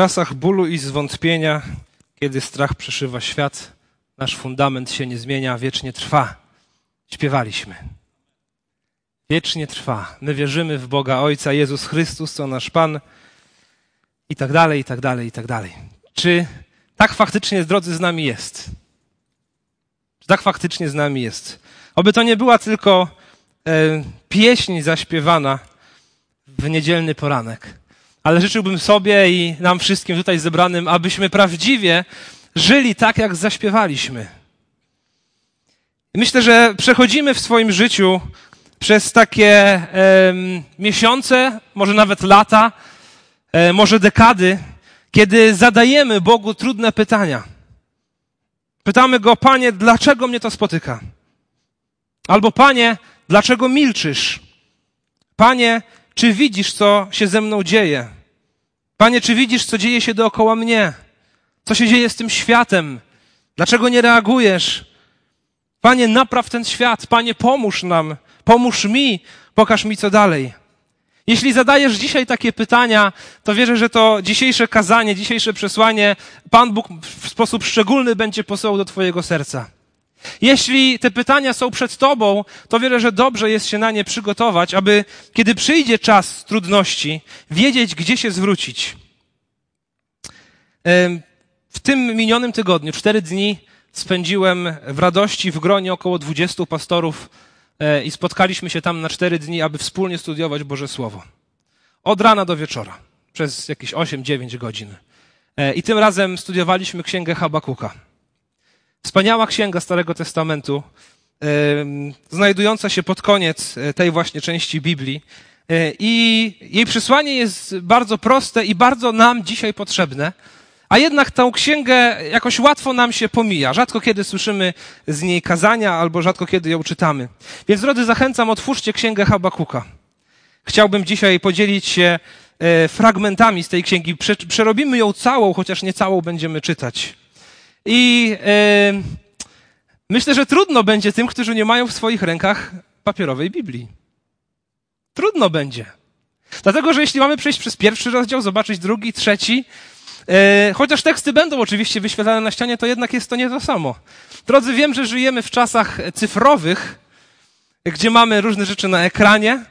czasach bólu i zwątpienia, kiedy strach przeszywa świat, nasz fundament się nie zmienia, wiecznie trwa. Śpiewaliśmy. Wiecznie trwa. My wierzymy w Boga Ojca, Jezus Chrystus, to nasz Pan i tak dalej, i tak dalej, i tak dalej. Czy tak faktycznie, drodzy, z nami jest? Czy tak faktycznie z nami jest? Oby to nie była tylko e, pieśń zaśpiewana w niedzielny poranek, ale życzyłbym sobie i nam wszystkim tutaj zebranym, abyśmy prawdziwie żyli tak, jak zaśpiewaliśmy. Myślę, że przechodzimy w swoim życiu przez takie miesiące, może nawet lata, e, może dekady, kiedy zadajemy Bogu trudne pytania. Pytamy Go, Panie, dlaczego mnie to spotyka? Albo Panie, dlaczego milczysz? Panie, czy widzisz, co się ze mną dzieje? Panie, czy widzisz, co dzieje się dookoła mnie? Co się dzieje z tym światem? Dlaczego nie reagujesz? Panie, napraw ten świat. Panie, pomóż nam. Pomóż mi. Pokaż mi, co dalej. Jeśli zadajesz dzisiaj takie pytania, to wierzę, że to dzisiejsze kazanie, dzisiejsze przesłanie Pan Bóg w sposób szczególny będzie posyłał do Twojego serca. Jeśli te pytania są przed Tobą, to wierzę, że dobrze jest się na nie przygotować, aby kiedy przyjdzie czas trudności, wiedzieć, gdzie się zwrócić. W tym minionym tygodniu, cztery dni, spędziłem w radości w gronie około 20 pastorów e, i spotkaliśmy się tam na cztery dni, aby wspólnie studiować Boże Słowo. Od rana do wieczora, przez jakieś 8-9 godzin. E, I tym razem studiowaliśmy księgę Habakuka. Wspaniała księga Starego Testamentu, znajdująca się pod koniec e, tej właśnie części Biblii. E, I jej przesłanie jest bardzo proste i bardzo nam dzisiaj potrzebne. A jednak tę księgę jakoś łatwo nam się pomija. Rzadko kiedy słyszymy z niej kazania, albo rzadko kiedy ją czytamy. Więc, drodzy, zachęcam, otwórzcie księgę Habakuka. Chciałbym dzisiaj podzielić się e, fragmentami z tej księgi. Przerobimy ją całą, chociaż nie całą będziemy czytać. I myślę, że trudno będzie tym, którzy nie mają w swoich rękach papierowej Biblii. Trudno będzie. Dlatego, że jeśli mamy przejść przez pierwszy rozdział, zobaczyć drugi, trzeci, e, chociaż teksty będą oczywiście wyświetlane na ścianie, to jednak jest to nie to samo. Drodzy, wiem, że żyjemy w czasach cyfrowych, gdzie mamy różne rzeczy na ekranie,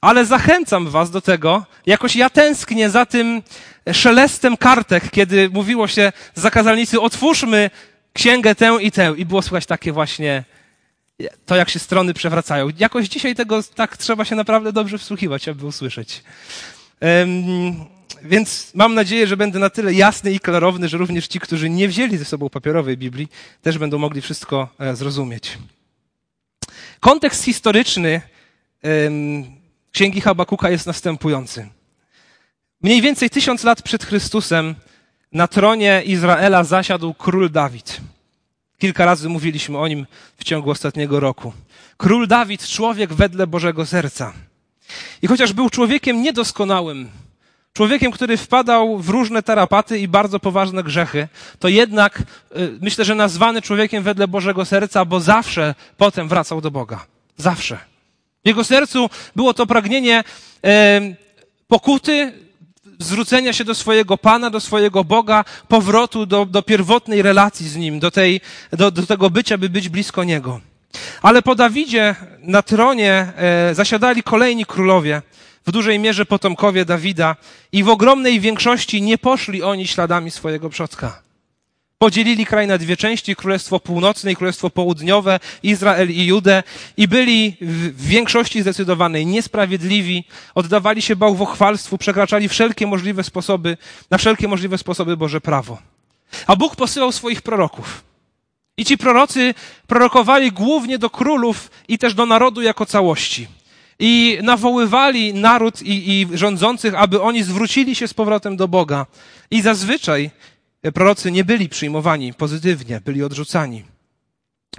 ale zachęcam was do tego, jakoś ja tęsknię za tym szelestem kartek, kiedy mówiło się zakazalnicy, otwórzmy księgę tę i tę. I było słychać takie właśnie to, jak się strony przewracają. Jakoś dzisiaj tego tak trzeba się naprawdę dobrze wsłuchiwać, aby usłyszeć. Um, więc mam nadzieję, że będę na tyle jasny i klarowny, że również ci, którzy nie wzięli ze sobą papierowej Biblii, też będą mogli wszystko e, zrozumieć. Kontekst historyczny um, Księgi Habakuka jest następujący. Mniej więcej tysiąc lat przed Chrystusem na tronie Izraela zasiadł król Dawid. Kilka razy mówiliśmy o nim w ciągu ostatniego roku. Król Dawid, człowiek wedle Bożego serca. I chociaż był człowiekiem niedoskonałym, człowiekiem, który wpadał w różne tarapaty i bardzo poważne grzechy, to jednak y, myślę, że nazwany człowiekiem wedle Bożego serca, bo zawsze potem wracał do Boga. Zawsze. W jego sercu było to pragnienie pokuty, zwrócenia się do swojego Pana, do swojego Boga, powrotu do, do pierwotnej relacji z Nim, do, tej, do, do tego bycia, by być blisko Niego. Ale po Dawidzie na tronie e, zasiadali kolejni królowie, w dużej mierze potomkowie Dawida i w ogromnej większości nie poszli oni śladami swojego przodka. Podzielili kraj na dwie części, Królestwo Północne i Królestwo Południowe, Izrael i Judę i byli w większości zdecydowanej niesprawiedliwi, oddawali się bałwochwalstwu, przekraczali wszelkie możliwe sposoby, na wszelkie możliwe sposoby Boże prawo. A Bóg posyłał swoich proroków. I ci prorocy prorokowali głównie do królów i też do narodu jako całości. I nawoływali naród i, i rządzących, aby oni zwrócili się z powrotem do Boga. I zazwyczaj prorocy nie byli przyjmowani pozytywnie, byli odrzucani.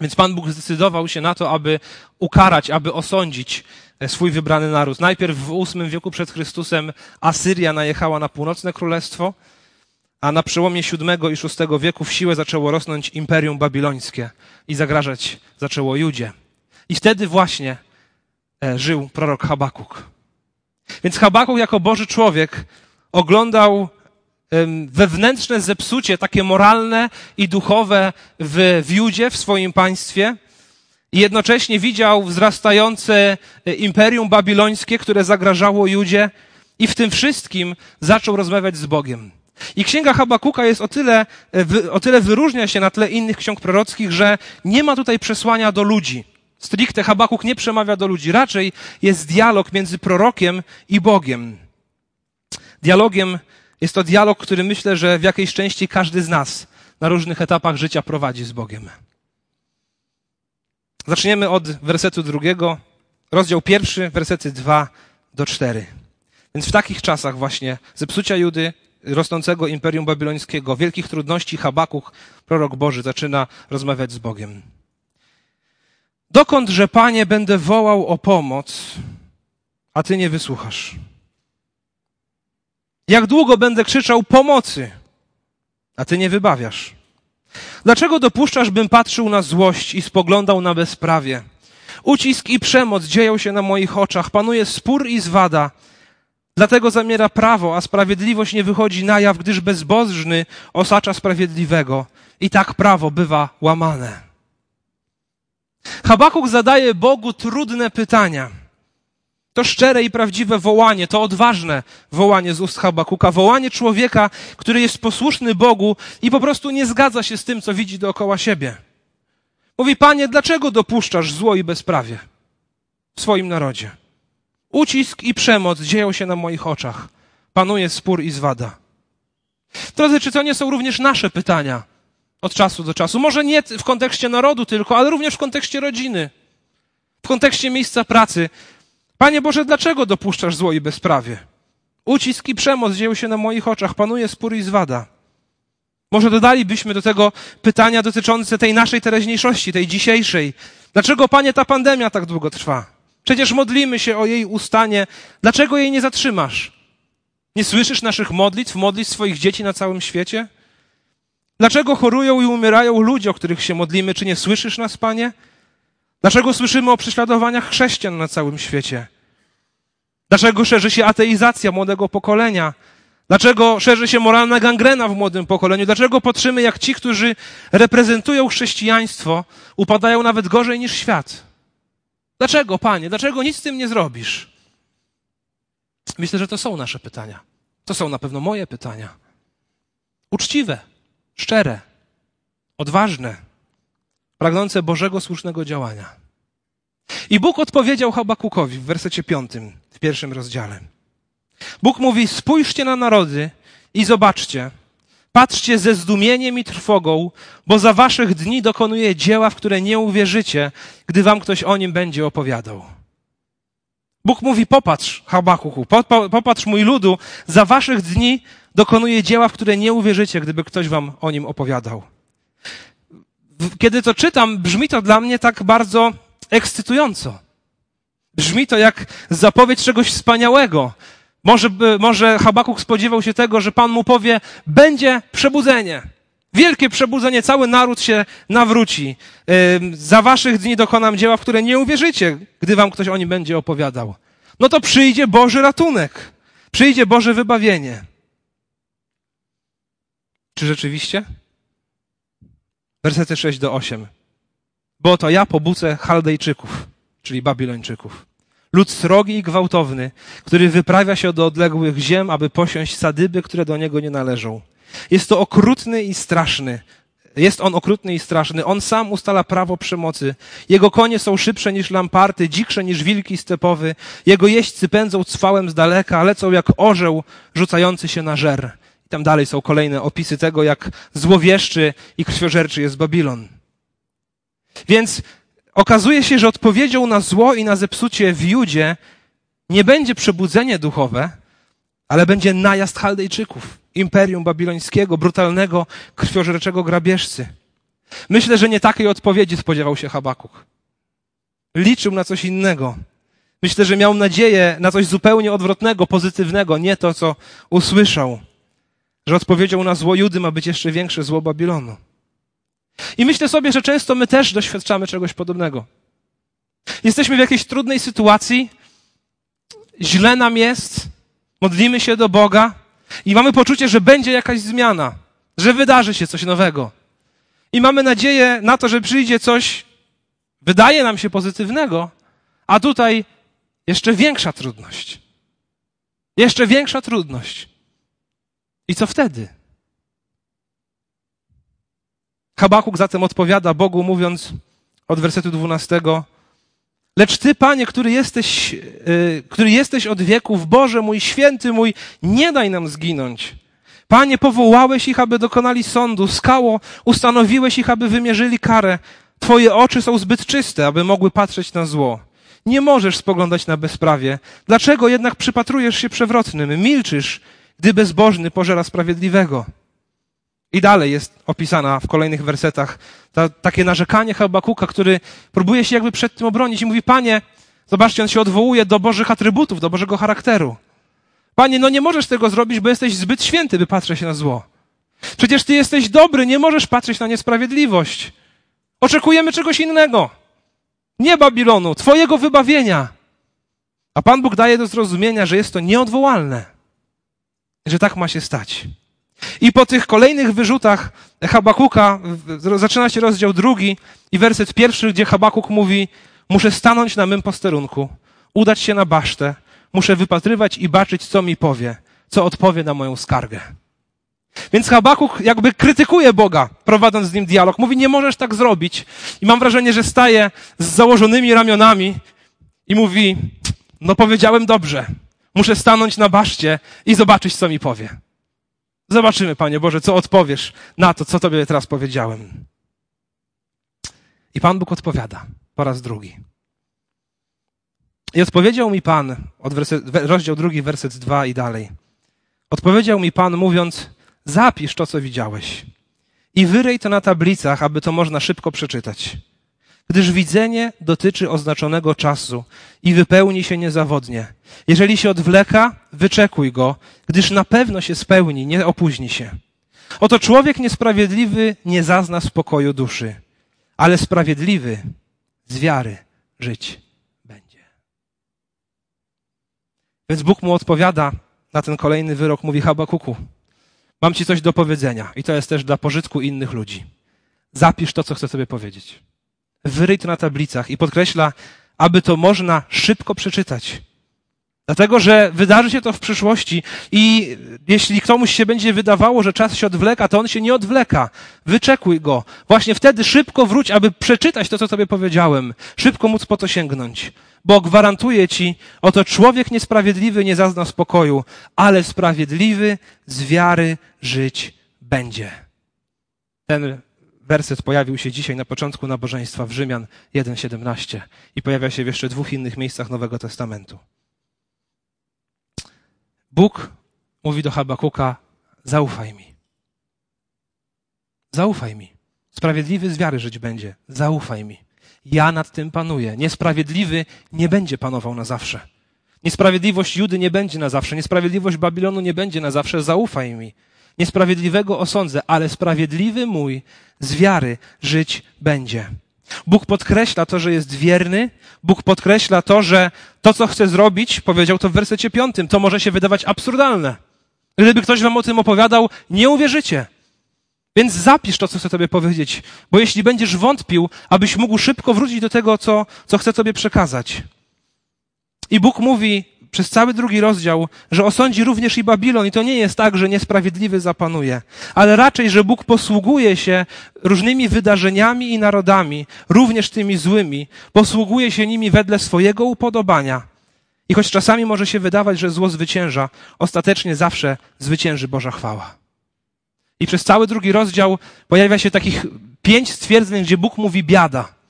Więc Pan Bóg zdecydował się na to, aby ukarać, aby osądzić e, swój wybrany naród. Najpierw w VIII wieku przed Chrystusem Asyria najechała na północne królestwo, a na przełomie VII i VI wieku w siłę zaczęło rosnąć Imperium Babilońskie i zagrażać zaczęło Judzie. I wtedy właśnie e, żył prorok Habakuk. Więc Habakuk jako Boży człowiek oglądał wewnętrzne zepsucie, takie moralne i duchowe w, w Judzie, w swoim państwie. I jednocześnie widział wzrastające e, imperium babilońskie, które zagrażało Judzie i w tym wszystkim zaczął rozmawiać z Bogiem. I księga Habakuka jest o tyle, e, o tyle wyróżnia się na tle innych ksiąg prorockich, że nie ma tutaj przesłania do ludzi. Stricte Habakuk nie przemawia do ludzi. Raczej jest dialog między prorokiem i Bogiem. Dialogiem jest to dialog, który myślę, że w jakiejś części każdy z nas na różnych etapach życia prowadzi z Bogiem. Zaczniemy od wersetu drugiego, rozdział pierwszy, wersety dwa do cztery. Więc w takich czasach właśnie zepsucia Judy, rosnącego imperium babilońskiego, wielkich trudności Habakuk, prorok Boży, zaczyna rozmawiać z Bogiem. Dokądże, Panie, będę wołał o pomoc, a Ty nie wysłuchasz? Jak długo będę krzyczał pomocy, a Ty nie wybawiasz? Dlaczego dopuszczasz, bym patrzył na złość i spoglądał na bezprawie? Ucisk i przemoc dzieją się na moich oczach, panuje spór i zwada. Dlatego zamiera prawo, a sprawiedliwość nie wychodzi na jaw, gdyż bezbożny osacza sprawiedliwego. I tak prawo bywa łamane. Habakuk zadaje Bogu trudne pytania. To szczere i prawdziwe wołanie, to odważne wołanie z ust Habakuka, wołanie człowieka, który jest posłuszny Bogu i po prostu nie zgadza się z tym, co widzi dookoła siebie. Mówi, Panie, dlaczego dopuszczasz zło i bezprawie w swoim narodzie? Ucisk i przemoc dzieją się na moich oczach. Panuje spór i zwada. Drodzy, czy to nie są również nasze pytania od czasu do czasu? Może nie w kontekście narodu tylko, ale również w kontekście rodziny, w kontekście miejsca pracy. Panie Boże, dlaczego dopuszczasz zło i bezprawie? Ucisk i przemoc dzieją się na moich oczach, panuje spór i zwada. Może dodalibyśmy do tego pytania dotyczące tej naszej teraźniejszości, tej dzisiejszej. Dlaczego, Panie, ta pandemia tak długo trwa? Przecież modlimy się o jej ustanie. Dlaczego jej nie zatrzymasz? Nie słyszysz naszych modlitw, modlitw swoich dzieci na całym świecie? Dlaczego chorują i umierają ludzie, o których się modlimy? Czy nie słyszysz nas, Panie? Dlaczego słyszymy o prześladowaniach chrześcijan na całym świecie? Dlaczego szerzy się ateizacja młodego pokolenia? Dlaczego szerzy się moralna gangrena w młodym pokoleniu? Dlaczego patrzymy, jak ci, którzy reprezentują chrześcijaństwo, upadają nawet gorzej niż świat? Dlaczego, panie? Dlaczego nic z tym nie zrobisz? Myślę, że to są nasze pytania. To są na pewno moje pytania. Uczciwe, szczere, odważne, pragnące Bożego słusznego działania. I Bóg odpowiedział Habakukowi w wersecie piątym, pierwszym rozdziale. Bóg mówi, spójrzcie na narody i zobaczcie, patrzcie ze zdumieniem i trwogą, bo za waszych dni dokonuje dzieła, w które nie uwierzycie, gdy wam ktoś o nim będzie opowiadał. Bóg mówi, popatrz, Habakuku, popatrz mój ludu, za waszych dni dokonuje dzieła, w które nie uwierzycie, gdyby ktoś wam o nim opowiadał. Kiedy to czytam, brzmi to dla mnie tak bardzo ekscytująco. Brzmi to jak zapowiedź czegoś wspaniałego. Może, może Habakuk spodziewał się tego, że Pan mu powie, będzie przebudzenie. Wielkie przebudzenie, cały naród się nawróci. Za waszych dni dokonam dzieła, w które nie uwierzycie, gdy wam ktoś o nim będzie opowiadał. No to przyjdzie Boży ratunek. Przyjdzie Boże wybawienie. Czy rzeczywiście? Wersety 6 do 8. Bo to ja pobucę Chaldejczyków, czyli Babilończyków. Lud srogi i gwałtowny, który wyprawia się do odległych ziem, aby posiąść sadyby, które do niego nie należą. Jest to okrutny i straszny. Jest on okrutny i straszny. On sam ustala prawo przemocy. Jego konie są szybsze niż lamparty, dziksze niż wilki stepowy. Jego jeźdźcy pędzą cwałem z daleka, lecą jak orzeł rzucający się na żer. I tam dalej są kolejne opisy tego, jak złowieszczy i krwiożerczy jest Babilon. Więc okazuje się, że odpowiedzią na zło i na zepsucie w Judzie nie będzie przebudzenie duchowe, ale będzie najazd Chaldejczyków, imperium babilońskiego, brutalnego, krwiożerczego grabieżcy. Myślę, że nie takiej odpowiedzi spodziewał się Habakuk. Liczył na coś innego. Myślę, że miał nadzieję na coś zupełnie odwrotnego, pozytywnego, nie to, co usłyszał. Że odpowiedzią na zło Judy ma być jeszcze większe zło Babilonu. I myślę sobie, że często my też doświadczamy czegoś podobnego. Jesteśmy w jakiejś trudnej sytuacji, źle nam jest, modlimy się do Boga, I mamy poczucie, że będzie jakaś zmiana, że wydarzy się coś nowego. I mamy nadzieję na to, że przyjdzie coś, wydaje nam się pozytywnego, a tutaj jeszcze większa trudność. Jeszcze większa trudność. I co wtedy? Habakuk zatem odpowiada Bogu, mówiąc od wersetu 12: Lecz Ty, Panie, który jesteś, yy, który jesteś od wieków, Boże mój, święty mój, nie daj nam zginąć. Panie, powołałeś ich, aby dokonali sądu, skało, ustanowiłeś ich, aby wymierzyli karę. Twoje oczy są zbyt czyste, aby mogły patrzeć na zło. Nie możesz spoglądać na bezprawie. Dlaczego jednak przypatrujesz się przewrotnym? Milczysz, gdy bezbożny pożera sprawiedliwego. I dalej jest opisana w kolejnych wersetach ta, takie narzekanie Habakuka, który próbuje się jakby przed tym obronić i mówi, panie, zobaczcie, on się odwołuje do Bożych atrybutów, do Bożego charakteru. Panie, no nie możesz tego zrobić, bo jesteś zbyt święty, by patrzeć na zło. Przecież ty jesteś dobry, nie możesz patrzeć na niesprawiedliwość. Oczekujemy czegoś innego. Nie Babilonu, twojego wybawienia. A Pan Bóg daje do zrozumienia, że jest to nieodwołalne. Że tak ma się stać. I po tych kolejnych wyrzutach Habakuka zaczyna się rozdział drugi i werset pierwszy, gdzie Habakuk mówi: Muszę stanąć na mym posterunku, udać się na basztę, muszę wypatrywać i baczyć, co mi powie, co odpowie na moją skargę. Więc Habakuk jakby krytykuje Boga, prowadząc z nim dialog. Mówi, nie możesz tak zrobić. I mam wrażenie, że staje z założonymi ramionami i mówi, no powiedziałem dobrze. Muszę stanąć na baszcie i zobaczyć, co mi powie. Zobaczymy, Panie Boże, co odpowiesz na to, co Tobie teraz powiedziałem. I Pan Bóg odpowiada po raz drugi. I odpowiedział mi Pan, od werset, rozdział drugi, werset dwa i dalej. Odpowiedział mi Pan, mówiąc, zapisz to, co widziałeś i wyrej to na tablicach, aby to można szybko przeczytać. Gdyż widzenie dotyczy oznaczonego czasu i wypełni się niezawodnie. Jeżeli się odwleka, wyczekuj go, gdyż na pewno się spełni, nie opóźni się. Oto człowiek niesprawiedliwy nie zazna spokoju duszy, ale sprawiedliwy z wiary żyć będzie. Więc Bóg mu odpowiada na ten kolejny wyrok, mówi Habakuku, mam ci coś do powiedzenia i to jest też dla pożytku innych ludzi. Zapisz to, co chcę sobie powiedzieć wyryj to na tablicach i podkreśla, aby to można szybko przeczytać. Dlatego, że wydarzy się to w przyszłości i jeśli komuś się będzie wydawało, że czas się odwleka, to on się nie odwleka. Wyczekuj go. Właśnie wtedy szybko wróć, aby przeczytać to, co tobie powiedziałem. Szybko móc po to sięgnąć. Bo gwarantuję ci, oto człowiek niesprawiedliwy nie zazna spokoju, ale sprawiedliwy z wiary żyć będzie. Ten werset pojawił się dzisiaj na początku nabożeństwa w Rzymian 1:17 i pojawia się w jeszcze dwóch innych miejscach Nowego Testamentu. Bóg mówi do Habakuka: Zaufaj mi. Zaufaj mi. Sprawiedliwy z wiary żyć będzie. Zaufaj mi. Ja nad tym panuję. Niesprawiedliwy nie będzie panował na zawsze. Niesprawiedliwość Judy nie będzie na zawsze. Niesprawiedliwość Babilonu nie będzie na zawsze. Zaufaj mi. Niesprawiedliwego osądzę, ale sprawiedliwy mój z wiary żyć będzie. Bóg podkreśla to, że jest wierny. Bóg podkreśla to, że to, co chce zrobić, powiedział to w wersecie piątym, to może się wydawać absurdalne. Gdyby ktoś wam o tym opowiadał, nie uwierzycie. Więc zapisz to, co chcę tobie powiedzieć, bo jeśli będziesz wątpił, abyś mógł szybko wrócić do tego, co, co chcę tobie przekazać. I Bóg mówi, przez cały drugi rozdział, że osądzi również i Babilon i to nie jest tak, że niesprawiedliwy zapanuje, ale raczej, że Bóg posługuje się różnymi wydarzeniami i narodami, również tymi złymi, posługuje się nimi wedle swojego upodobania. I choć czasami może się wydawać, że zło zwycięża, ostatecznie zawsze zwycięży Boża chwała. I przez cały drugi rozdział pojawia się takich pięć stwierdzeń, gdzie Bóg mówi biada.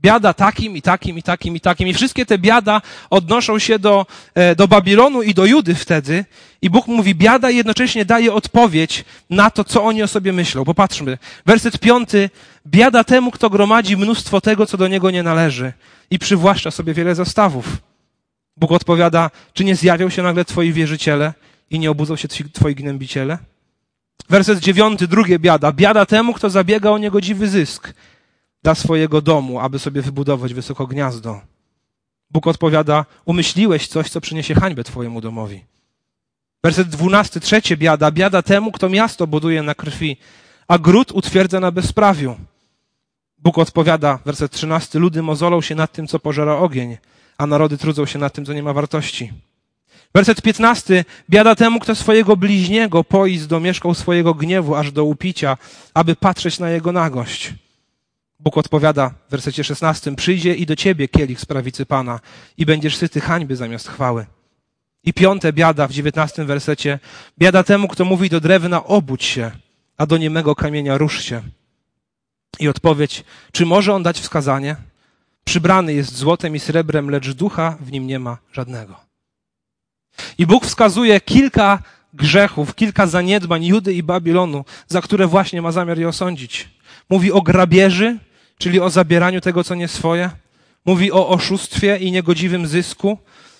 Biada takim i takim i takim i takim. I wszystkie te biada odnoszą się do, e, do Babilonu i do Judy wtedy. I Bóg mówi biada jednocześnie daje odpowiedź na to, co oni o sobie myślą. Popatrzmy. Werset piąty. Biada temu, kto gromadzi mnóstwo tego, co do niego nie należy i przywłaszcza sobie wiele zastawów. Bóg odpowiada, czy nie zjawią się nagle twoi wierzyciele i nie obudzą się twoi gnębiciele? Werset dziewiąty, drugie biada. Biada temu, kto zabiega o niegodziwy zysk dla swojego domu, aby sobie wybudować wysoko gniazdo. Bóg odpowiada, umyśliłeś coś, co przyniesie hańbę twojemu domowi. Werset dwunasty, trzecie biada. Biada temu, kto miasto buduje na krwi, a gród utwierdza na bezprawiu. Bóg odpowiada, werset trzynasty, ludy mozolą się nad tym, co pożera ogień, a narody trudzą się nad tym, co nie ma wartości. Werset piętnasty, biada temu, kto swojego bliźniego poi z domieszką swojego gniewu aż do upicia, aby patrzeć na jego nagość. Bóg odpowiada w wersecie szesnastym, przyjdzie i do ciebie kielich z prawicy Pana i będziesz syty hańby zamiast chwały. I piąte biada w dziewiętnastym wersecie, biada temu, kto mówi do drewna obudź się, a do niemego kamienia rusz się. I odpowiedź, czy może on dać wskazanie? Przybrany jest złotem i srebrem, lecz ducha w nim nie ma żadnego. I Bóg wskazuje kilka grzechów, kilka zaniedbań Judy i Babilonu, za które właśnie ma zamiar je osądzić. Mówi o grabieży, czyli o zabieraniu tego, co nie swoje. Mówi o oszustwie i niegodziwym zysku.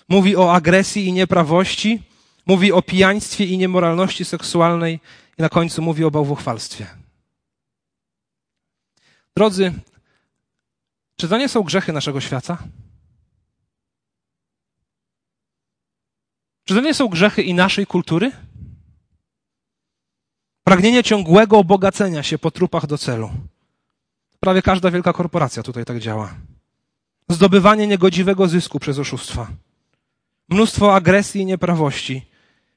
Mówi o agresji i nieprawości. Mówi o pijaństwie i niemoralności seksualnej. I na końcu mówi o bałwochwalstwie. Drodzy, czy to nie są grzechy naszego świata? Czy to nie są grzechy i naszej kultury? Pragnienie ciągłego obogacenia się po trupach do celu. Prawie każda wielka korporacja tutaj tak działa. Zdobywanie niegodziwego zysku przez oszustwa. Mnóstwo agresji i nieprawości.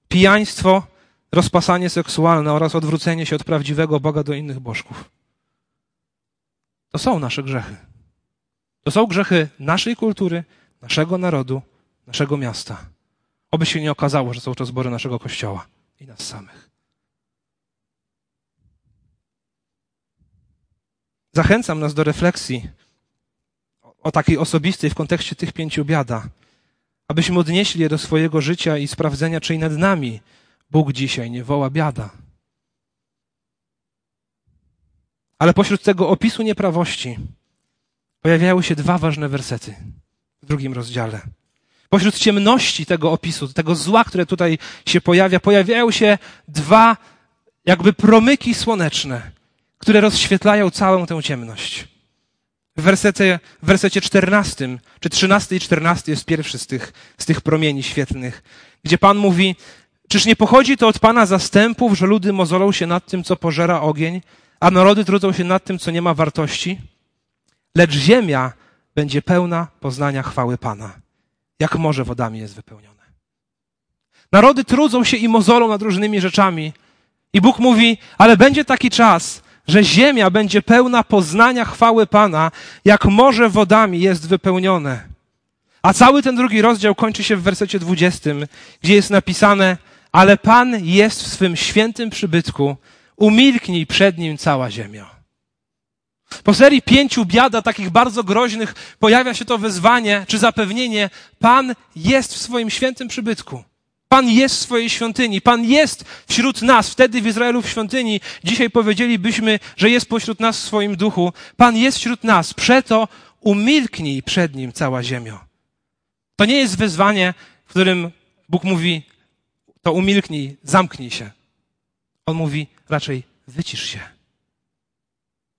Pijaństwo, rozpasanie seksualne oraz odwrócenie się od prawdziwego Boga do innych bożków. To są nasze grzechy. To są grzechy naszej kultury, naszego narodu, naszego miasta. Oby się nie okazało, że są to zbory naszego kościoła i nas samych. Zachęcam nas do refleksji o takiej osobistej w kontekście tych pięciu biada, abyśmy odnieśli je do swojego życia i sprawdzenia, czy i nad nami Bóg dzisiaj nie woła biada. Ale pośród tego opisu nieprawości pojawiały się dwa ważne wersety w drugim rozdziale. Pośród ciemności tego opisu, tego zła, które tutaj się pojawia, pojawiają się dwa jakby promyki słoneczne, które rozświetlają całą tę ciemność. W wersecie, w wersecie 14, czy 13 i 14 jest pierwszy z tych, z tych promieni świetnych, gdzie Pan mówi, czyż nie pochodzi to od Pana zastępów, że ludy mozolą się nad tym, co pożera ogień, a narody trudzą się nad tym, co nie ma wartości? Lecz ziemia będzie pełna poznania chwały Pana jak morze wodami jest wypełnione. Narody trudzą się i mozolą nad różnymi rzeczami. I Bóg mówi, ale będzie taki czas, że ziemia będzie pełna poznania chwały Pana, jak morze wodami jest wypełnione. A cały ten drugi rozdział kończy się w wersecie 20, gdzie jest napisane, ale Pan jest w swym świętym przybytku, umilknij przed nim cała ziemia. Po serii pięciu biada, takich bardzo groźnych, pojawia się to wezwanie czy zapewnienie: Pan jest w swoim świętym przybytku. Pan jest w swojej świątyni. Pan jest wśród nas. Wtedy w Izraelu w świątyni. Dzisiaj powiedzielibyśmy, że jest pośród nas w swoim duchu. Pan jest wśród nas. Przeto umilknij przed nim cała ziemia. To nie jest wezwanie, w którym Bóg mówi, to umilknij, zamknij się. On mówi raczej wycisz się.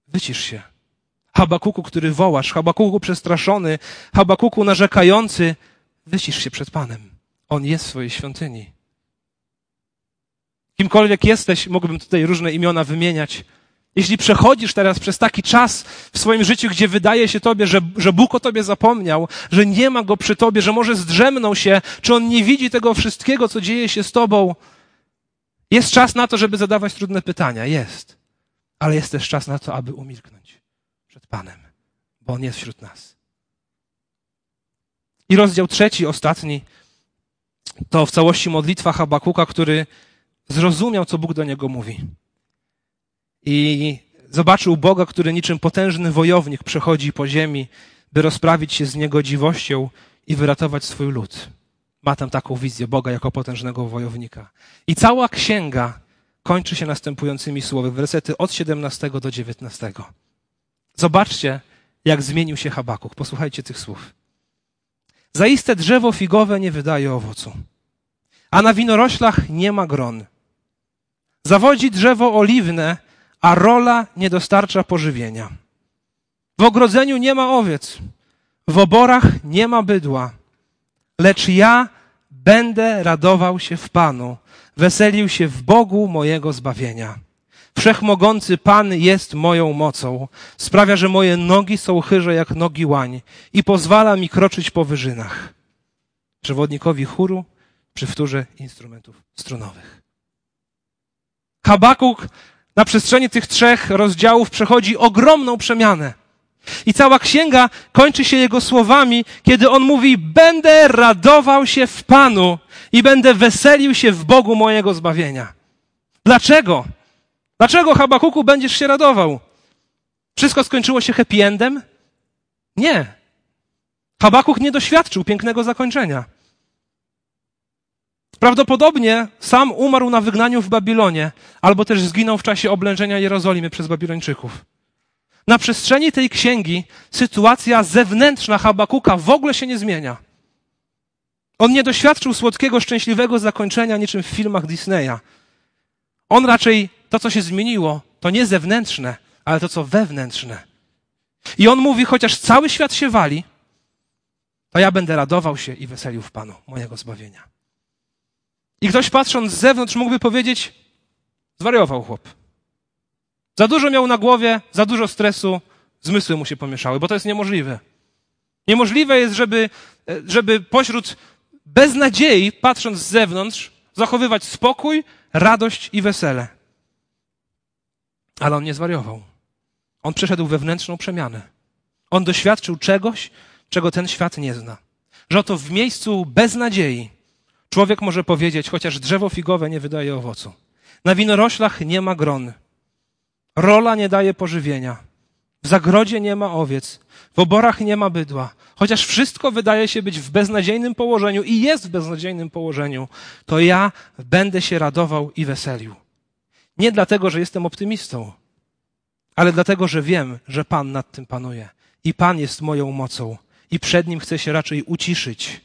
Wycisz się. Habakuku, który wołasz, Habakuku przestraszony, Habakuku narzekający, wycisz się przed Panem. On jest w swojej świątyni. Kimkolwiek jesteś, mógłbym tutaj różne imiona wymieniać. Jeśli przechodzisz teraz przez taki czas w swoim życiu, gdzie wydaje się tobie, że, że Bóg o tobie zapomniał, że nie ma go przy tobie, że może zdrzemnął się, czy on nie widzi tego wszystkiego, co dzieje się z tobą, jest czas na to, żeby zadawać trudne pytania. Jest ale jest też czas na to, aby umilknąć przed Panem, bo On jest wśród nas. I rozdział trzeci, ostatni, to w całości modlitwa Habakuka, który zrozumiał, co Bóg do niego mówi. I zobaczył Boga, który niczym potężny wojownik przechodzi po ziemi, by rozprawić się z niegodziwością i wyratować swój lud. Ma tam taką wizję Boga jako potężnego wojownika. I cała księga kończy się następującymi słowy, wersety od 17 do 19. Zobaczcie, jak zmienił się Habakuk. Posłuchajcie tych słów. Zaiste drzewo figowe nie wydaje owocu, a na winoroślach nie ma gron. Zawodzi drzewo oliwne, a rola nie dostarcza pożywienia. W ogrodzeniu nie ma owiec, w oborach nie ma bydła, lecz ja będę radował się w Panu, weselił się w Bogu mojego zbawienia. Wszechmogący Pan jest moją mocą, sprawia, że moje nogi są chyże jak nogi łań i pozwala mi kroczyć po wyżynach. Przewodnikowi chóru przy wtórze instrumentów strunowych. Habakuk na przestrzeni tych trzech rozdziałów przechodzi ogromną przemianę. I cała księga kończy się jego słowami, kiedy on mówi: Będę radował się w Panu i będę weselił się w Bogu mojego zbawienia. Dlaczego? Dlaczego, Habakuku, będziesz się radował? Wszystko skończyło się happy endem? Nie. Habakuk nie doświadczył pięknego zakończenia. Prawdopodobnie sam umarł na wygnaniu w Babilonie, albo też zginął w czasie oblężenia Jerozolimy przez Babilończyków. Na przestrzeni tej księgi sytuacja zewnętrzna Habakuka w ogóle się nie zmienia. On nie doświadczył słodkiego, szczęśliwego zakończenia niczym w filmach Disneya. On raczej to, co się zmieniło, to nie zewnętrzne, ale to, co wewnętrzne. I on mówi, chociaż cały świat się wali, to ja będę radował się i weselił w Panu mojego zbawienia. I ktoś patrząc z zewnątrz mógłby powiedzieć, zwariował chłop. Za dużo miał na głowie, za dużo stresu, zmysły mu się pomieszały, bo to jest niemożliwe. Niemożliwe jest, żeby, żeby pośród beznadziei, patrząc z zewnątrz, zachowywać spokój, radość i wesele. Ale on nie zwariował. On przeszedł wewnętrzną przemianę. On doświadczył czegoś, czego ten świat nie zna. Że oto w miejscu beznadziei człowiek może powiedzieć, chociaż drzewo figowe nie wydaje owocu. Na winoroślach nie ma gron. Rola nie daje pożywienia. W zagrodzie nie ma owiec. W oborach nie ma bydła. Chociaż wszystko wydaje się być w beznadziejnym położeniu i jest w beznadziejnym położeniu, to ja będę się radował i weselił. Nie dlatego, że jestem optymistą, ale dlatego, że wiem, że Pan nad tym panuje. I Pan jest moją mocą. I przed Nim chcę się raczej uciszyć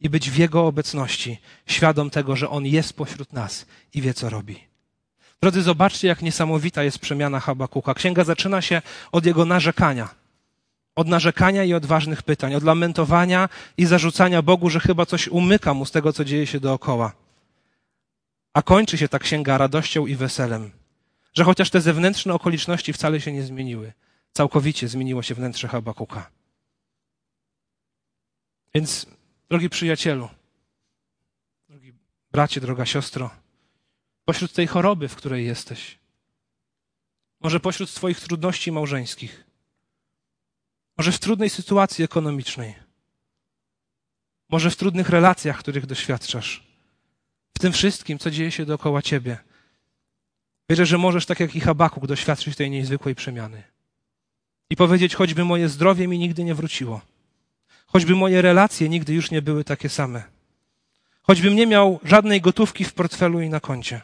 i być w Jego obecności, świadom tego, że On jest pośród nas i wie, co robi. Drodzy, zobaczcie, jak niesamowita jest przemiana Habakuka. Księga zaczyna się od jego narzekania. Od narzekania i odważnych pytań, od lamentowania i zarzucania Bogu, że chyba coś umyka mu z tego, co dzieje się dookoła. A kończy się ta księga radością i weselem, że chociaż te zewnętrzne okoliczności wcale się nie zmieniły, całkowicie zmieniło się wnętrze Habakuka. Więc, drogi przyjacielu, drogi bracie, droga siostro, pośród tej choroby, w której jesteś, może pośród Twoich trudności małżeńskich, może w trudnej sytuacji ekonomicznej, może w trudnych relacjach, których doświadczasz, tym wszystkim, co dzieje się dookoła Ciebie. Wierzę, że możesz, tak jak i Habakuk, doświadczyć tej niezwykłej przemiany. I powiedzieć, choćby moje zdrowie mi nigdy nie wróciło, choćby moje relacje nigdy już nie były takie same, choćbym nie miał żadnej gotówki w portfelu i na koncie,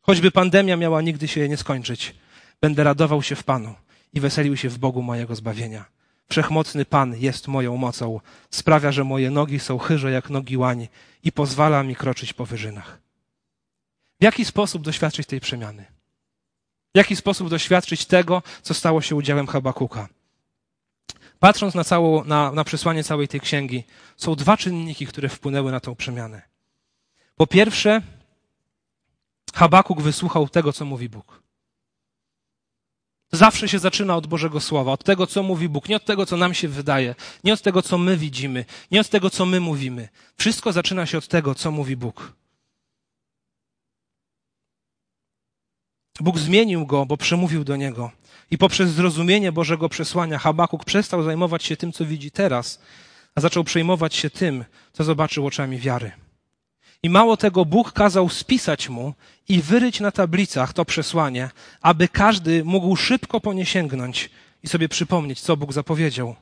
choćby pandemia miała nigdy się nie skończyć, będę radował się w Panu i weselił się w Bogu mojego zbawienia. Wszechmocny Pan jest moją mocą, sprawia, że moje nogi są chyże jak nogi łań i pozwala mi kroczyć po wyżynach. W jaki sposób doświadczyć tej przemiany? W jaki sposób doświadczyć tego, co stało się udziałem Habakuka? Patrząc na, całą, na, na przesłanie całej tej księgi, są dwa czynniki, które wpłynęły na tą przemianę. Po pierwsze, Habakuk wysłuchał tego, co mówi Bóg. Zawsze się zaczyna od Bożego Słowa, od tego, co mówi Bóg, nie od tego, co nam się wydaje, nie od tego, co my widzimy, nie od tego, co my mówimy. Wszystko zaczyna się od tego, co mówi Bóg. Bóg zmienił go, bo przemówił do niego. I poprzez zrozumienie Bożego przesłania Habakuk przestał zajmować się tym, co widzi teraz, a zaczął przejmować się tym, co zobaczył oczami wiary. I mało tego, Bóg kazał spisać mu i wyryć na tablicach to przesłanie, aby każdy mógł szybko po nie sięgnąć i sobie przypomnieć, co Bóg zapowiedział.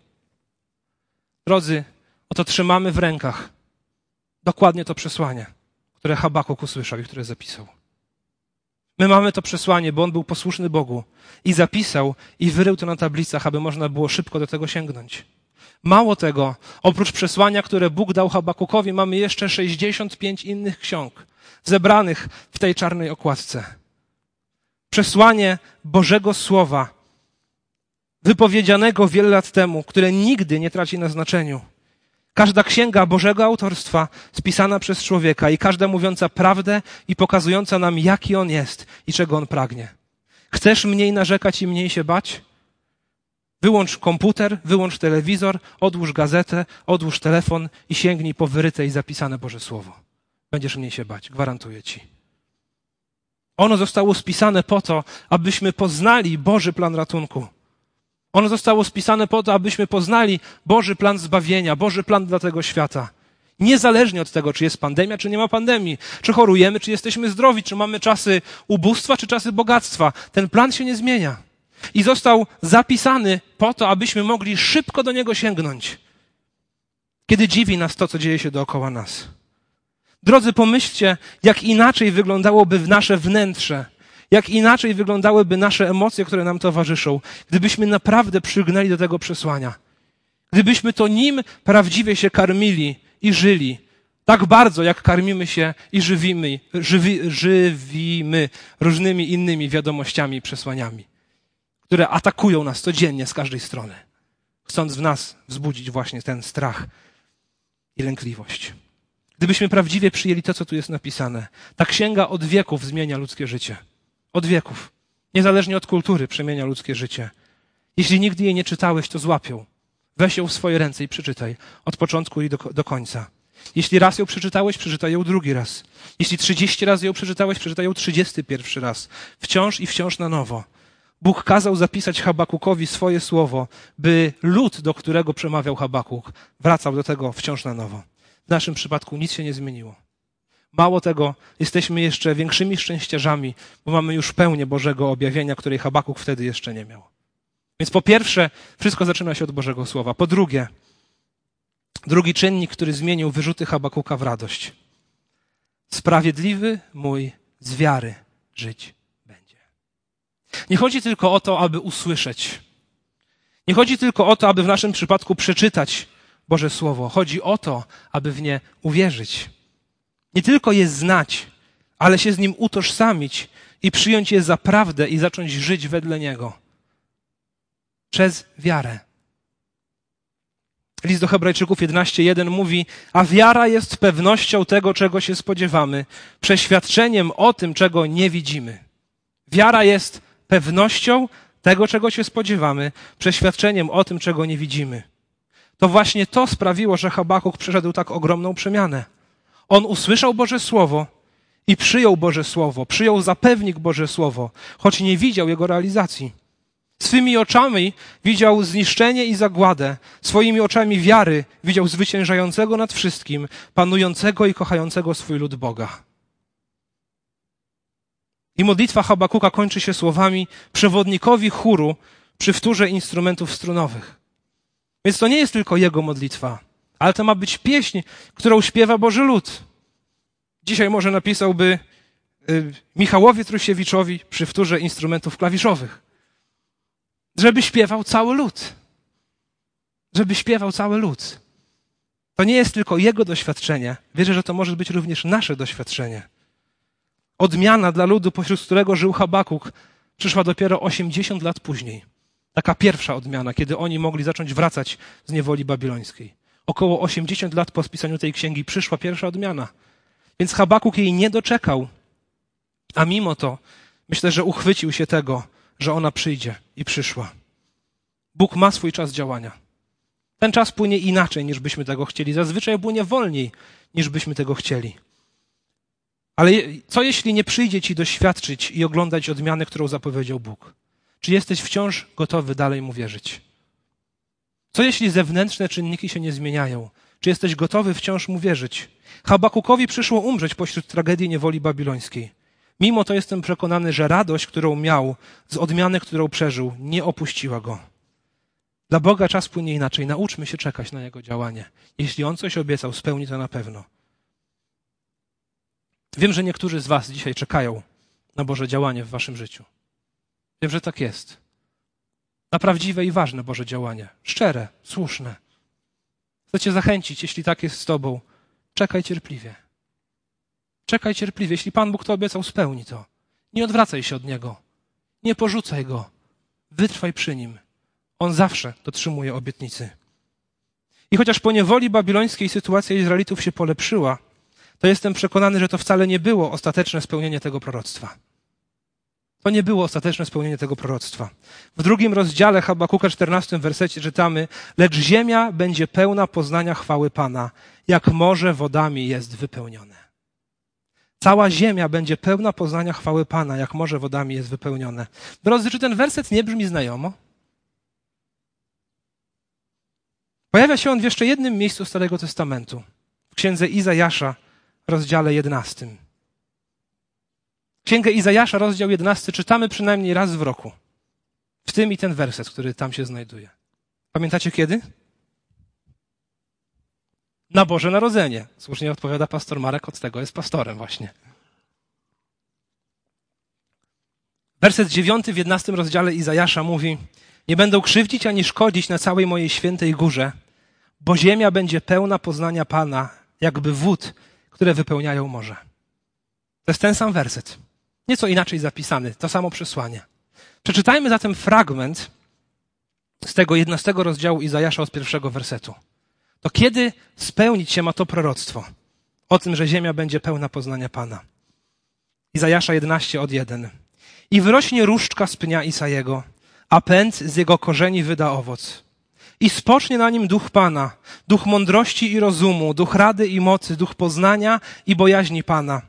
Drodzy, oto trzymamy w rękach dokładnie to przesłanie, które Habakuk usłyszał i które zapisał. My mamy to przesłanie, bo on był posłuszny Bogu i zapisał i wyrył to na tablicach, aby można było szybko do tego sięgnąć. Mało tego, oprócz przesłania, które Bóg dał Habakukowi, mamy jeszcze 65 innych ksiąg zebranych w tej czarnej okładce. Przesłanie Bożego Słowa, wypowiedzianego wiele lat temu, które nigdy nie traci na znaczeniu, Każda księga Bożego autorstwa spisana przez człowieka i każda mówiąca prawdę i pokazująca nam, jaki on jest i czego on pragnie. Chcesz mniej narzekać i mniej się bać? Wyłącz komputer, wyłącz telewizor, odłóż gazetę, odłóż telefon i sięgnij po wyryte i zapisane Boże Słowo. Będziesz mniej się bać, gwarantuję ci. Ono zostało spisane po to, abyśmy poznali Boży plan ratunku. Ono zostało spisane po to, abyśmy poznali Boży plan zbawienia, Boży plan dla tego świata. Niezależnie od tego, czy jest pandemia, czy nie ma pandemii, czy chorujemy, czy jesteśmy zdrowi, czy mamy czasy ubóstwa, czy czasy bogactwa. Ten plan się nie zmienia. I został zapisany po to, abyśmy mogli szybko do niego sięgnąć, kiedy dziwi nas to, co dzieje się dookoła nas. Drodzy, pomyślcie, jak inaczej wyglądałoby nasze wnętrze, jak inaczej wyglądałyby nasze emocje, które nam towarzyszą, gdybyśmy naprawdę przygnęli do tego przesłania. Gdybyśmy to nim prawdziwie się karmili i żyli, tak bardzo, jak karmimy się i żywimy, żywi, żywimy różnymi innymi wiadomościami i przesłaniami, które atakują nas codziennie z każdej strony, chcąc w nas wzbudzić właśnie ten strach i lękliwość. Gdybyśmy prawdziwie przyjęli to, co tu jest napisane, ta księga od wieków zmienia ludzkie życie. Od wieków. Niezależnie od kultury przemienia ludzkie życie. Jeśli nigdy jej nie czytałeś, to złapią. Weź ją w swoje ręce i przeczytaj. Od początku i do, do końca. Jeśli raz ją przeczytałeś, przeczytaj ją drugi raz. Jeśli trzydzieści razy ją przeczytałeś, przeczytaj ją trzydziesty pierwszy raz. Wciąż i wciąż na nowo. Bóg kazał zapisać Habakukowi swoje słowo, by lud, do którego przemawiał Habakuk, wracał do tego wciąż na nowo. W naszym przypadku nic się nie zmieniło. Mało tego, jesteśmy jeszcze większymi szczęściarzami, bo mamy już pełnię Bożego objawienia, której Habakuk wtedy jeszcze nie miał. Więc po pierwsze, wszystko zaczyna się od Bożego Słowa. Po drugie, drugi czynnik, który zmienił wyrzuty Habakuka w radość. Sprawiedliwy mój z wiary żyć. Nie chodzi tylko o to, aby usłyszeć. Nie chodzi tylko o to, aby w naszym przypadku przeczytać Boże Słowo. Chodzi o to, aby w nie uwierzyć. Nie tylko je znać, ale się z nim utożsamić i przyjąć je za prawdę i zacząć żyć wedle niego. Przez wiarę. List do Hebrajczyków 11:1 mówi: A wiara jest pewnością tego, czego się spodziewamy, przeświadczeniem o tym, czego nie widzimy. Wiara jest pewnością tego, czego się spodziewamy, przeświadczeniem o tym, czego nie widzimy. To właśnie to sprawiło, że Habakuk przeszedł tak ogromną przemianę. On usłyszał Boże Słowo i przyjął Boże Słowo, przyjął zapewnik Boże Słowo, choć nie widział jego realizacji. Swymi oczami widział zniszczenie i zagładę, swoimi oczami wiary widział zwyciężającego nad wszystkim, panującego i kochającego swój lud Boga. I modlitwa Habakuka kończy się słowami przewodnikowi chóru przy wtórze instrumentów strunowych. Więc to nie jest tylko jego modlitwa, ale to ma być pieśń, którą śpiewa Boży lud. Dzisiaj może napisałby y, Michałowi Trusiewiczowi przy wtórze instrumentów klawiszowych. Żeby śpiewał cały lud. Żeby śpiewał cały lud. To nie jest tylko jego doświadczenie. Wierzę, że to może być również nasze doświadczenie. Odmiana dla ludu, pośród którego żył Habakuk, przyszła dopiero 80 lat później. Taka pierwsza odmiana, kiedy oni mogli zacząć wracać z niewoli babilońskiej. Około 80 lat po spisaniu tej księgi przyszła pierwsza odmiana. Więc Habakuk jej nie doczekał. A mimo to myślę, że uchwycił się tego, że ona przyjdzie i przyszła. Bóg ma swój czas działania. Ten czas płynie inaczej, niż byśmy tego chcieli. Zazwyczaj płynie wolniej, niż byśmy tego chcieli. Ale co jeśli nie przyjdzie ci doświadczyć i oglądać odmiany, którą zapowiedział Bóg? Czy jesteś wciąż gotowy dalej mu wierzyć? Co jeśli zewnętrzne czynniki się nie zmieniają? Czy jesteś gotowy wciąż mu wierzyć? Habakukowi przyszło umrzeć pośród tragedii niewoli babilońskiej. Mimo to jestem przekonany, że radość, którą miał z odmiany, którą przeżył, nie opuściła go. Dla Boga czas płynie inaczej. Nauczmy się czekać na Jego działanie. Jeśli On coś obiecał, spełni to na pewno. Wiem, że niektórzy z Was dzisiaj czekają na Boże działanie w Waszym życiu. Wiem, że tak jest. Na prawdziwe i ważne Boże działanie. Szczere, słuszne. Chcę Cię zachęcić, jeśli tak jest z Tobą, czekaj cierpliwie. Czekaj cierpliwie. Jeśli Pan Bóg to obiecał, spełni to. Nie odwracaj się od Niego. Nie porzucaj Go. Wytrwaj przy Nim. On zawsze dotrzymuje obietnicy. I chociaż po niewoli babilońskiej sytuacja Izraelitów się polepszyła, to jestem przekonany, że to wcale nie było ostateczne spełnienie tego proroctwa. To nie było ostateczne spełnienie tego proroctwa. W drugim rozdziale Habakuka, 14 wersecie czytamy, lecz ziemia będzie pełna poznania chwały Pana, jak morze wodami jest wypełnione. Cała ziemia będzie pełna poznania chwały Pana, jak morze wodami jest wypełnione. Drodzy, czy ten werset nie brzmi znajomo? Pojawia się on w jeszcze jednym miejscu Starego Testamentu, w księdze Izajasza, rozdziale 11. Księgę Izajasza, rozdział 11, czytamy przynajmniej raz w roku. W tym i ten werset, który tam się znajduje. Pamiętacie kiedy? Na Boże Narodzenie. Słusznie odpowiada pastor Marek, od tego jest pastorem właśnie. Werset dziewiąty w jedenastym rozdziale Izajasza mówi Nie będą krzywdzić ani szkodzić na całej mojej świętej górze, bo ziemia będzie pełna poznania Pana, jakby wód, które wypełniają morze. To jest ten sam werset. Nieco inaczej zapisany, to samo przesłanie. Przeczytajmy zatem fragment z tego jednastego rozdziału Izajasza od pierwszego wersetu. To kiedy spełnić się ma to proroctwo o tym, że ziemia będzie pełna poznania Pana? Izajasza 11 od 1. I wyrośnie różdżka z pnia Isajego, a pęd z jego korzeni wyda owoc. I spocznie na nim duch Pana, duch mądrości i rozumu, duch rady i mocy, duch poznania i bojaźni Pana.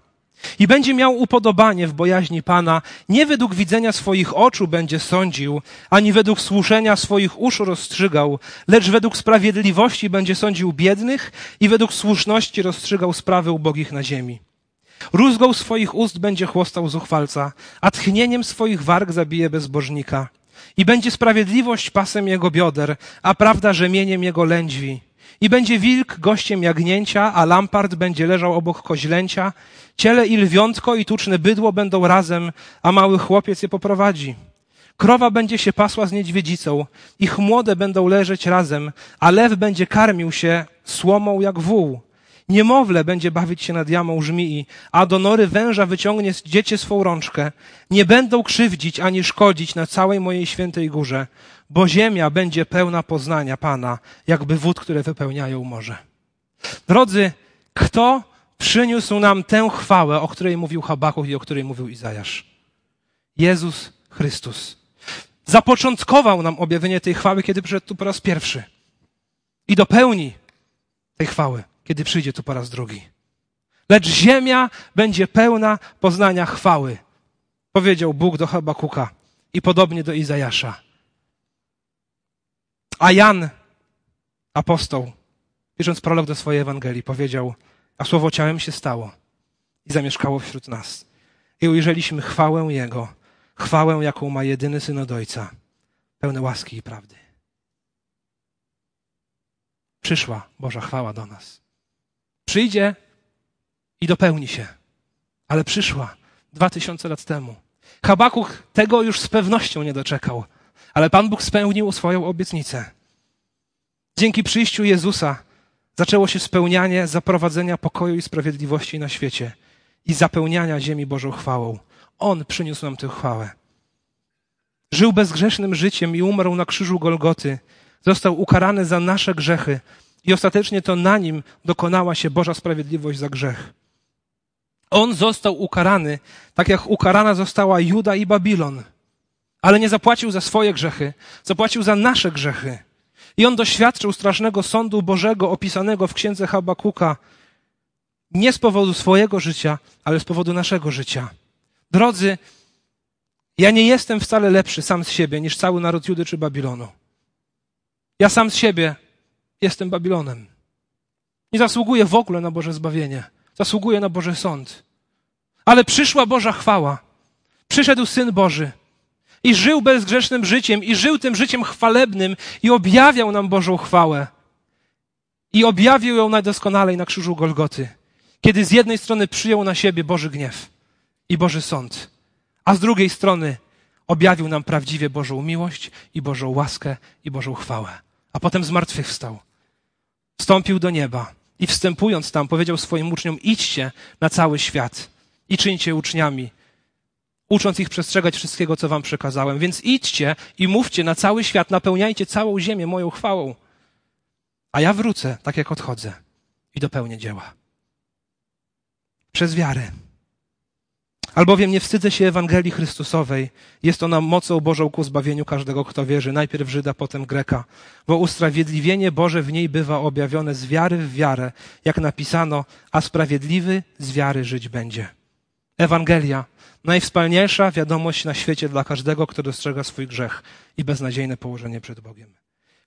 I będzie miał upodobanie w bojaźni Pana, nie według widzenia swoich oczu będzie sądził, ani według słuszenia swoich uszu rozstrzygał, lecz według sprawiedliwości będzie sądził biednych i według słuszności rozstrzygał sprawy ubogich na ziemi. Rózgą swoich ust będzie chłostał zuchwalca, a tchnieniem swoich warg zabije bezbożnika. I będzie sprawiedliwość pasem jego bioder, a prawda rzemieniem jego lędźwi. I będzie wilk gościem jagnięcia, a lampart będzie leżał obok koźlęcia. Ciele i lwiątko i tuczne bydło będą razem, a mały chłopiec je poprowadzi. Krowa będzie się pasła z niedźwiedzicą, ich młode będą leżeć razem, a lew będzie karmił się słomą jak wół. Niemowlę będzie bawić się nad jamą żmii, a do nory węża wyciągnie dziecię swą rączkę. Nie będą krzywdzić ani szkodzić na całej mojej świętej górze, bo ziemia będzie pełna poznania Pana, jakby wód, które wypełniają morze. Drodzy, kto przyniósł nam tę chwałę, o której mówił Habakuch i o której mówił Izajasz? Jezus Chrystus. Zapoczątkował nam objawienie tej chwały, kiedy przyszedł tu po raz pierwszy. I dopełni tej chwały kiedy przyjdzie tu po raz drugi. Lecz ziemia będzie pełna poznania chwały, powiedział Bóg do Habakuka i podobnie do Izajasza. A Jan, apostoł, pisząc prolog do swojej Ewangelii, powiedział, a słowo ciałem się stało i zamieszkało wśród nas. I ujrzeliśmy chwałę Jego, chwałę, jaką ma jedyny Syn od Ojca, pełne łaski i prawdy. Przyszła Boża chwała do nas. Przyjdzie i dopełni się. Ale przyszła dwa tysiące lat temu. Habakuch tego już z pewnością nie doczekał, ale Pan Bóg spełnił swoją obietnicę. Dzięki przyjściu Jezusa zaczęło się spełnianie zaprowadzenia pokoju i sprawiedliwości na świecie i zapełniania ziemi Bożą chwałą. On przyniósł nam tę chwałę. Żył bezgrzesznym życiem i umarł na krzyżu Golgoty. Został ukarany za nasze grzechy, i ostatecznie to na nim dokonała się Boża sprawiedliwość za grzech. On został ukarany, tak jak ukarana została Juda i Babilon. Ale nie zapłacił za swoje grzechy, zapłacił za nasze grzechy. I on doświadczył strasznego sądu Bożego opisanego w księdze Habakuka nie z powodu swojego życia, ale z powodu naszego życia. Drodzy, ja nie jestem wcale lepszy sam z siebie niż cały naród Judy czy Babilonu. Ja sam z siebie jestem Babilonem. Nie zasługuję w ogóle na Boże zbawienie. Zasługuję na Boży sąd. Ale przyszła Boża chwała. Przyszedł Syn Boży i żył bezgrzesznym życiem, i żył tym życiem chwalebnym, i objawiał nam Bożą chwałę. I objawił ją najdoskonalej na krzyżu Golgoty, kiedy z jednej strony przyjął na siebie Boży gniew i Boży sąd, a z drugiej strony objawił nam prawdziwie Bożą miłość i Bożą łaskę i Bożą chwałę. A potem zmartwychwstał wstąpił do nieba i wstępując tam powiedział swoim uczniom: idźcie na cały świat i czyńcie uczniami, ucząc ich przestrzegać wszystkiego, co wam przekazałem. Więc idźcie i mówcie na cały świat, napełniajcie całą ziemię moją chwałą. a ja wrócę, tak jak odchodzę i dopełnię dzieła. Przez wiarę. Albowiem nie wstydzę się Ewangelii Chrystusowej. Jest ona mocą Bożą ku zbawieniu każdego, kto wierzy, najpierw Żyda, potem Greka. Bo usprawiedliwienie Boże w niej bywa objawione z wiary w wiarę, jak napisano, a sprawiedliwy z wiary żyć będzie. Ewangelia, najwspanialsza wiadomość na świecie dla każdego, kto dostrzega swój grzech i beznadziejne położenie przed Bogiem.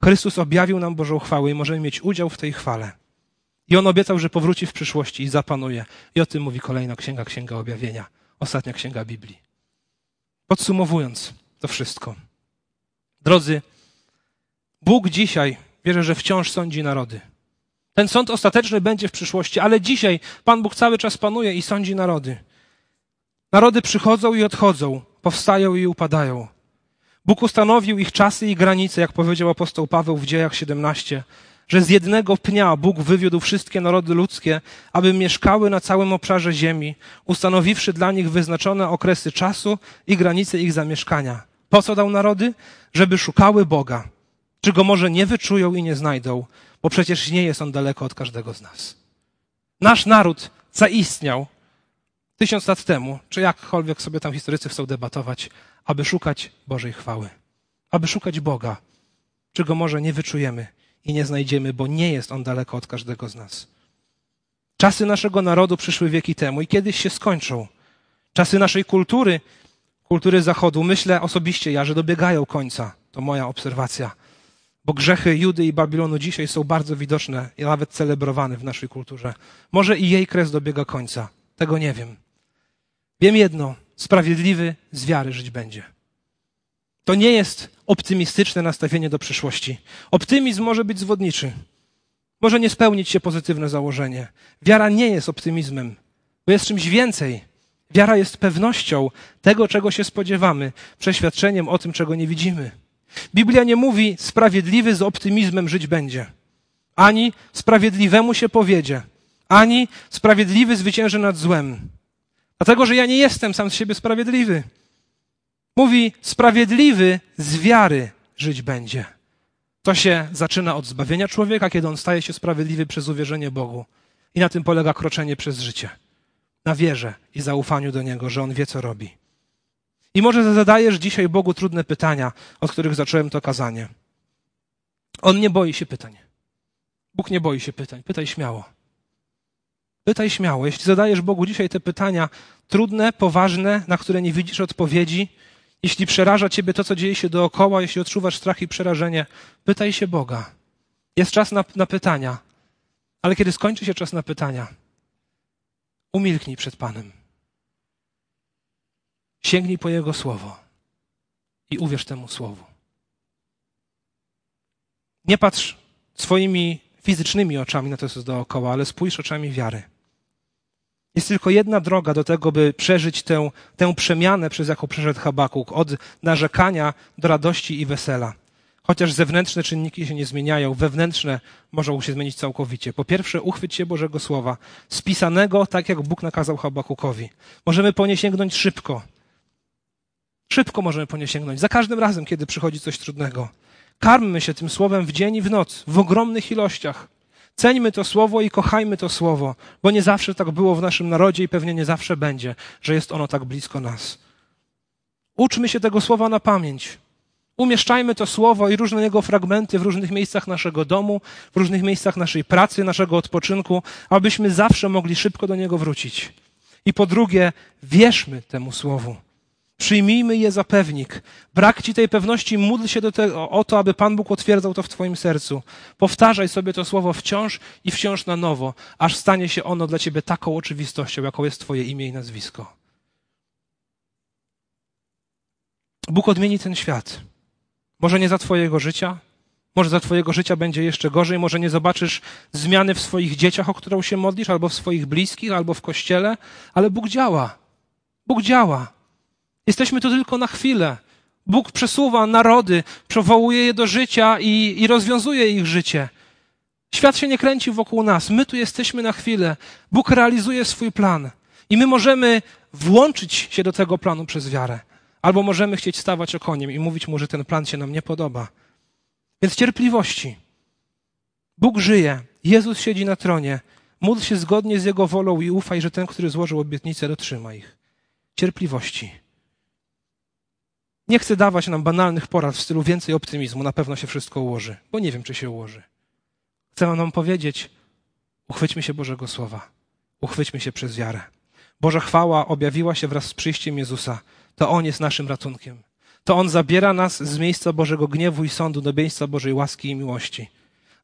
Chrystus objawił nam Bożą chwałę i możemy mieć udział w tej chwale. I on obiecał, że powróci w przyszłości i zapanuje. I o tym mówi kolejna księga, księga objawienia ostatnia księga Biblii. Podsumowując to wszystko. Drodzy, Bóg dzisiaj, wierzę, że wciąż sądzi narody. Ten sąd ostateczny będzie w przyszłości, ale dzisiaj Pan Bóg cały czas panuje i sądzi narody. Narody przychodzą i odchodzą, powstają i upadają. Bóg ustanowił ich czasy i granice, jak powiedział apostoł Paweł w dziejach 17 że z jednego pnia Bóg wywiódł wszystkie narody ludzkie, aby mieszkały na całym obszarze ziemi, ustanowiwszy dla nich wyznaczone okresy czasu i granice ich zamieszkania. Po co dał narody? Żeby szukały Boga. Czy go może nie wyczują i nie znajdą, bo przecież nie jest on daleko od każdego z nas. Nasz naród zaistniał tysiąc lat temu, czy jakkolwiek sobie tam historycy chcą debatować, aby szukać Bożej chwały, aby szukać Boga, czy go może nie wyczujemy i nie znajdziemy, bo nie jest on daleko od każdego z nas. Czasy naszego narodu przyszły wieki temu i kiedyś się skończą. Czasy naszej kultury, kultury Zachodu, myślę osobiście ja, że dobiegają końca. To moja obserwacja. Bo grzechy Judy i Babilonu dzisiaj są bardzo widoczne i nawet celebrowane w naszej kulturze. Może i jej kres dobiega końca. Tego nie wiem. Wiem jedno: sprawiedliwy z wiary żyć będzie. To nie jest optymistyczne nastawienie do przyszłości. Optymizm może być zwodniczy. Może nie spełnić się pozytywne założenie. Wiara nie jest optymizmem, bo jest czymś więcej. Wiara jest pewnością tego, czego się spodziewamy, przeświadczeniem o tym, czego nie widzimy. Biblia nie mówi, sprawiedliwy z optymizmem żyć będzie. Ani sprawiedliwemu się powiedzie. Ani sprawiedliwy zwycięży nad złem. Dlatego, że ja nie jestem sam z siebie sprawiedliwy. Mówi, sprawiedliwy z wiary żyć będzie. To się zaczyna od zbawienia człowieka, kiedy on staje się sprawiedliwy przez uwierzenie Bogu. I na tym polega kroczenie przez życie. Na wierze i zaufaniu do Niego, że On wie, co robi. I może zadajesz dzisiaj Bogu trudne pytania, od których zacząłem to kazanie. On nie boi się pytań. Bóg nie boi się pytań. Pytaj śmiało. Pytaj śmiało. Jeśli zadajesz Bogu dzisiaj te pytania trudne, poważne, na które nie widzisz odpowiedzi, jeśli przeraża ciebie to, co dzieje się dookoła, jeśli odczuwasz strach i przerażenie, pytaj się Boga. Jest czas na, na pytania. Ale kiedy skończy się czas na pytania, umilknij przed Panem. Sięgnij po Jego słowo i uwierz temu słowu. Nie patrz swoimi fizycznymi oczami na to, co jest dookoła, ale spójrz oczami wiary. Jest tylko jedna droga do tego, by przeżyć tę, tę przemianę, przez jaką przeszedł Habakuk, od narzekania do radości i wesela. Chociaż zewnętrzne czynniki się nie zmieniają, wewnętrzne mogą się zmienić całkowicie. Po pierwsze, uchwyć się Bożego Słowa, spisanego tak, jak Bóg nakazał Habakukowi. Możemy po nie sięgnąć szybko. Szybko możemy po nie sięgnąć. Za każdym razem, kiedy przychodzi coś trudnego. Karmmy się tym Słowem w dzień i w noc, w ogromnych ilościach. Ceńmy to słowo i kochajmy to słowo, bo nie zawsze tak było w naszym narodzie i pewnie nie zawsze będzie, że jest ono tak blisko nas. Uczmy się tego słowa na pamięć. Umieszczajmy to słowo i różne jego fragmenty w różnych miejscach naszego domu, w różnych miejscach naszej pracy, naszego odpoczynku, abyśmy zawsze mogli szybko do niego wrócić. I po drugie, wierzmy temu słowu. Przyjmijmy je za pewnik. Brak ci tej pewności, módl się do tego, o to, aby Pan Bóg otwierdzał to w Twoim sercu. Powtarzaj sobie to słowo wciąż i wciąż na nowo, aż stanie się ono dla Ciebie taką oczywistością, jaką jest Twoje imię i nazwisko. Bóg odmieni ten świat. Może nie za Twojego życia, może za Twojego życia będzie jeszcze gorzej, może nie zobaczysz zmiany w swoich dzieciach, o którą się modlisz, albo w swoich bliskich, albo w kościele, ale Bóg działa. Bóg działa. Jesteśmy tu tylko na chwilę. Bóg przesuwa narody, przywołuje je do życia i, i rozwiązuje ich życie. Świat się nie kręci wokół nas. My tu jesteśmy na chwilę. Bóg realizuje swój plan. I my możemy włączyć się do tego planu przez wiarę. Albo możemy chcieć stawać okoniem i mówić mu, że ten plan się nam nie podoba. Więc cierpliwości. Bóg żyje, Jezus siedzi na tronie. Módl się zgodnie z Jego wolą i ufaj, że ten, który złożył obietnicę, dotrzyma ich. Cierpliwości. Nie chcę dawać nam banalnych porad w stylu więcej optymizmu, na pewno się wszystko ułoży, bo nie wiem, czy się ułoży. Chcę nam powiedzieć, uchwyćmy się Bożego Słowa, uchwyćmy się przez wiarę. Boża chwała objawiła się wraz z przyjściem Jezusa. To On jest naszym ratunkiem. To On zabiera nas z miejsca Bożego gniewu i sądu do miejsca Bożej łaski i miłości.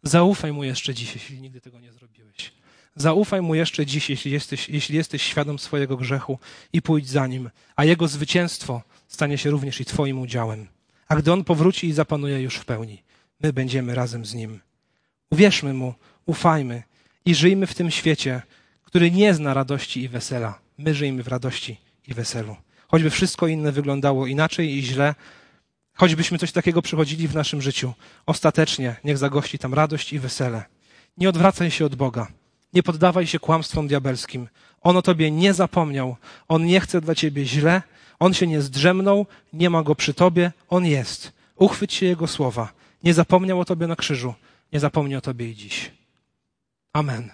Zaufaj Mu jeszcze dziś, jeśli nigdy tego nie zrobiłeś. Zaufaj Mu jeszcze dziś, jeśli jesteś, jeśli jesteś świadom swojego grzechu i pójdź za Nim, a Jego zwycięstwo stanie się również i Twoim udziałem. A gdy On powróci i zapanuje już w pełni, my będziemy razem z Nim. Uwierzmy Mu, ufajmy i żyjmy w tym świecie, który nie zna radości i wesela. My żyjmy w radości i weselu. Choćby wszystko inne wyglądało inaczej i źle, choćbyśmy coś takiego przechodzili w naszym życiu, ostatecznie niech zagości tam radość i wesele. Nie odwracaj się od Boga. Nie poddawaj się kłamstwom diabelskim. On o tobie nie zapomniał. On nie chce dla ciebie źle. On się nie zdrzemnął. Nie ma go przy tobie. On jest. Uchwyć się jego słowa. Nie zapomniał o tobie na krzyżu. Nie zapomni o tobie i dziś. Amen.